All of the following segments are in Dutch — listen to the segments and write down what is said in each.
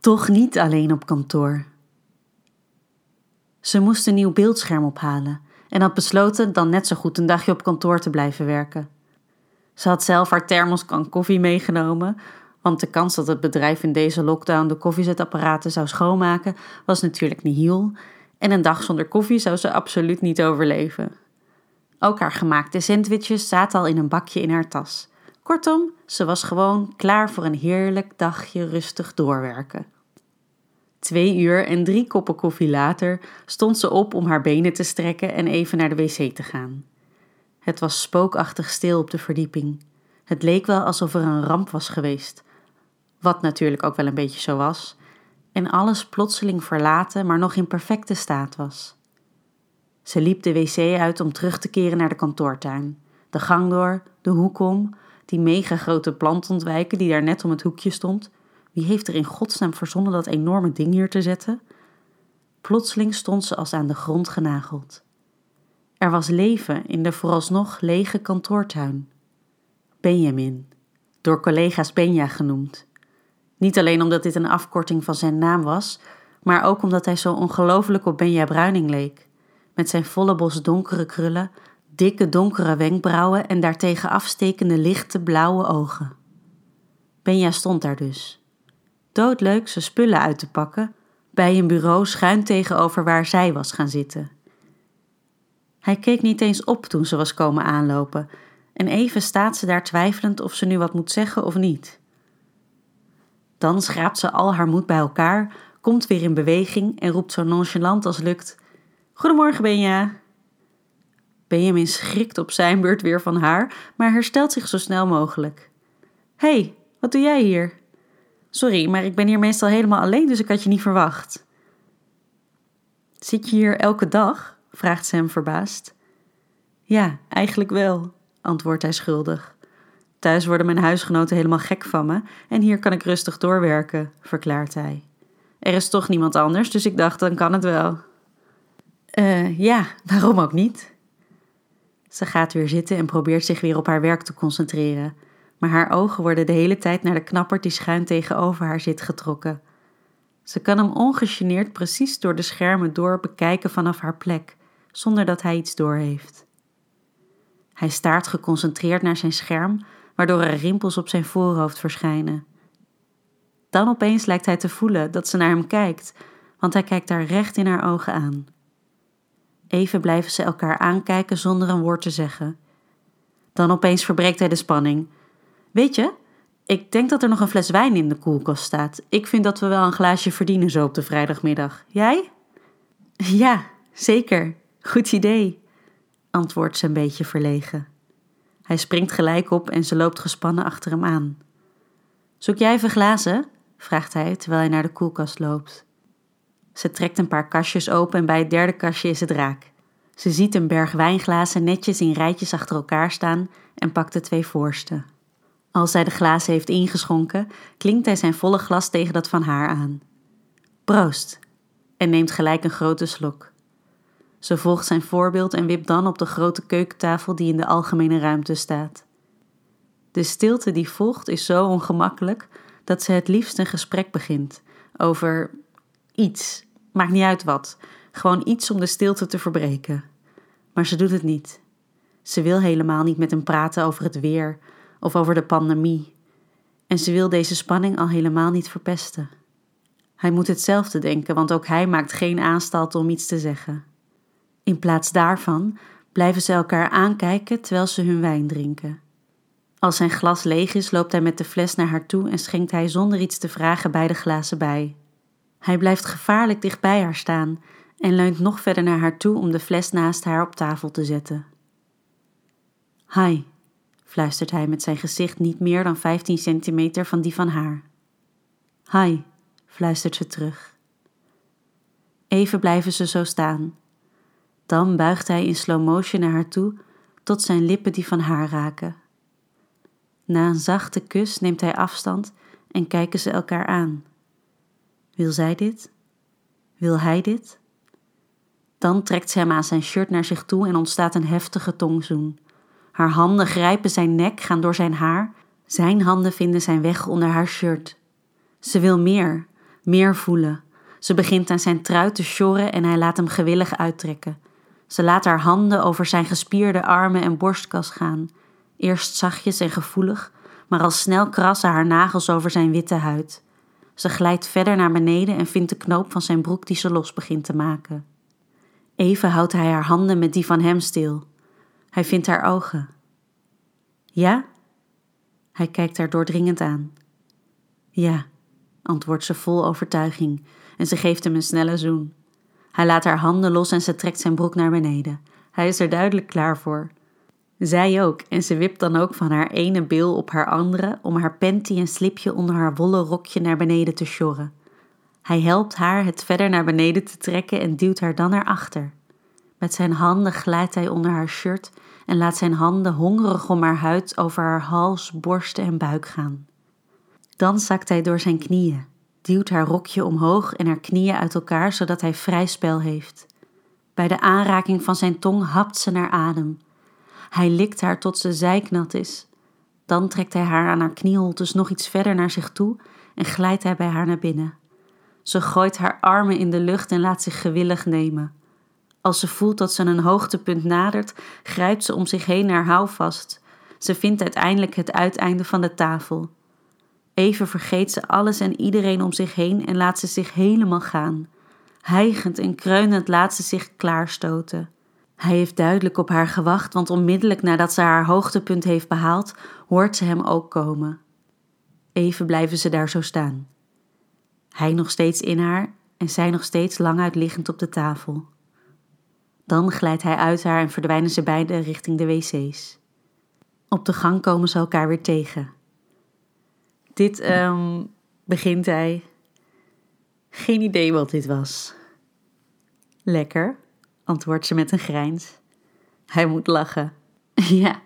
Toch niet alleen op kantoor. Ze moest een nieuw beeldscherm ophalen en had besloten dan net zo goed een dagje op kantoor te blijven werken. Ze had zelf haar thermoskan koffie meegenomen, want de kans dat het bedrijf in deze lockdown de koffiezetapparaten zou schoonmaken was natuurlijk nihil en een dag zonder koffie zou ze absoluut niet overleven. Ook haar gemaakte sandwiches zaten al in een bakje in haar tas. Kortom, ze was gewoon klaar voor een heerlijk dagje rustig doorwerken. Twee uur en drie koppen koffie later stond ze op om haar benen te strekken en even naar de wc te gaan. Het was spookachtig stil op de verdieping. Het leek wel alsof er een ramp was geweest. Wat natuurlijk ook wel een beetje zo was. En alles plotseling verlaten, maar nog in perfecte staat was. Ze liep de wc uit om terug te keren naar de kantoortuin. De gang door, de hoek om, die mega grote plant ontwijken die daar net om het hoekje stond. Wie heeft er in godsnaam verzonnen dat enorme ding hier te zetten? Plotseling stond ze als aan de grond genageld. Er was leven in de vooralsnog lege kantoortuin. Benjamin, door collega's Benja genoemd. Niet alleen omdat dit een afkorting van zijn naam was, maar ook omdat hij zo ongelooflijk op Benja Bruining leek. Met zijn volle bos donkere krullen, dikke donkere wenkbrauwen en daartegen afstekende lichte blauwe ogen. Benja stond daar dus. Doodleuk zijn spullen uit te pakken, bij een bureau schuin tegenover waar zij was gaan zitten. Hij keek niet eens op toen ze was komen aanlopen, en even staat ze daar twijfelend of ze nu wat moet zeggen of niet. Dan schraapt ze al haar moed bij elkaar, komt weer in beweging en roept zo nonchalant als lukt: Goedemorgen, Benja. Benjamin schrikt op zijn beurt weer van haar, maar herstelt zich zo snel mogelijk. Hé, hey, wat doe jij hier? Sorry, maar ik ben hier meestal helemaal alleen, dus ik had je niet verwacht. Zit je hier elke dag? vraagt hem verbaasd. Ja, eigenlijk wel, antwoordt hij schuldig. Thuis worden mijn huisgenoten helemaal gek van me en hier kan ik rustig doorwerken, verklaart hij. Er is toch niemand anders, dus ik dacht, dan kan het wel. Eh, ja, waarom ook niet? Ze gaat weer zitten en probeert zich weer op haar werk te concentreren, maar haar ogen worden de hele tijd naar de knappert die schuin tegenover haar zit getrokken. Ze kan hem ongegeneerd precies door de schermen door bekijken vanaf haar plek, zonder dat hij iets doorheeft. Hij staart geconcentreerd naar zijn scherm, waardoor er rimpels op zijn voorhoofd verschijnen. Dan opeens lijkt hij te voelen dat ze naar hem kijkt, want hij kijkt haar recht in haar ogen aan. Even blijven ze elkaar aankijken zonder een woord te zeggen. Dan opeens verbreekt hij de spanning. Weet je, ik denk dat er nog een fles wijn in de koelkast staat. Ik vind dat we wel een glaasje verdienen zo op de vrijdagmiddag. Jij? Ja, zeker. Goed idee, antwoordt ze een beetje verlegen. Hij springt gelijk op en ze loopt gespannen achter hem aan. Zoek jij even glazen? vraagt hij terwijl hij naar de koelkast loopt. Ze trekt een paar kastjes open en bij het derde kastje is het raak. Ze ziet een berg wijnglazen netjes in rijtjes achter elkaar staan en pakt de twee voorste. Als hij de glazen heeft ingeschonken, klinkt hij zijn volle glas tegen dat van haar aan. Proost! En neemt gelijk een grote slok. Ze volgt zijn voorbeeld en wipt dan op de grote keukentafel die in de algemene ruimte staat. De stilte die volgt is zo ongemakkelijk dat ze het liefst een gesprek begint over iets, maakt niet uit wat, gewoon iets om de stilte te verbreken. Maar ze doet het niet. Ze wil helemaal niet met hem praten over het weer of over de pandemie. En ze wil deze spanning al helemaal niet verpesten. Hij moet hetzelfde denken, want ook hij maakt geen aanstalten om iets te zeggen. In plaats daarvan blijven ze elkaar aankijken terwijl ze hun wijn drinken. Als zijn glas leeg is, loopt hij met de fles naar haar toe en schenkt hij zonder iets te vragen beide glazen bij. Hij blijft gevaarlijk dicht bij haar staan en leunt nog verder naar haar toe om de fles naast haar op tafel te zetten. Hi, fluistert hij met zijn gezicht niet meer dan 15 centimeter van die van haar. Hi, fluistert ze terug. Even blijven ze zo staan. Dan buigt hij in slow motion naar haar toe tot zijn lippen die van haar raken. Na een zachte kus neemt hij afstand en kijken ze elkaar aan. Wil zij dit? Wil hij dit? Dan trekt ze hem aan zijn shirt naar zich toe en ontstaat een heftige tongzoen. Haar handen grijpen zijn nek, gaan door zijn haar. Zijn handen vinden zijn weg onder haar shirt. Ze wil meer, Meer voelen. Ze begint aan zijn trui te sjorren en hij laat hem gewillig uittrekken. Ze laat haar handen over zijn gespierde armen en borstkas gaan. Eerst zachtjes en gevoelig, maar al snel krassen haar nagels over zijn witte huid. Ze glijdt verder naar beneden en vindt de knoop van zijn broek die ze los begint te maken. Even houdt hij haar handen met die van hem stil. Hij vindt haar ogen. Ja? Hij kijkt haar doordringend aan. Ja, antwoordt ze vol overtuiging en ze geeft hem een snelle zoen. Hij laat haar handen los en ze trekt zijn broek naar beneden. Hij is er duidelijk klaar voor. Zij ook, en ze wipt dan ook van haar ene bil op haar andere om haar panty en slipje onder haar wollen rokje naar beneden te sjorren. Hij helpt haar het verder naar beneden te trekken en duwt haar dan naar achter. Met zijn handen glijdt hij onder haar shirt en laat zijn handen hongerig om haar huid over haar hals, borsten en buik gaan. Dan zakt hij door zijn knieën, duwt haar rokje omhoog en haar knieën uit elkaar zodat hij vrij spel heeft. Bij de aanraking van zijn tong hapt ze naar adem. Hij likt haar tot ze zijknat is. Dan trekt hij haar aan haar knieholtes nog iets verder naar zich toe en glijdt hij bij haar naar binnen. Ze gooit haar armen in de lucht en laat zich gewillig nemen. Als ze voelt dat ze een hoogtepunt nadert, grijpt ze om zich heen naar houvast. Ze vindt uiteindelijk het uiteinde van de tafel. Even vergeet ze alles en iedereen om zich heen en laat ze zich helemaal gaan. Hijgend en kreunend laat ze zich klaarstoten. Hij heeft duidelijk op haar gewacht, want onmiddellijk nadat ze haar hoogtepunt heeft behaald, hoort ze hem ook komen. Even blijven ze daar zo staan. Hij nog steeds in haar en zij nog steeds lang uitliggend op de tafel. Dan glijdt hij uit haar en verdwijnen ze beiden richting de wc's. Op de gang komen ze elkaar weer tegen. Dit um, begint hij. Geen idee wat dit was. Lekker, antwoordt ze met een grijns. Hij moet lachen. Ja,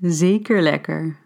zeker lekker.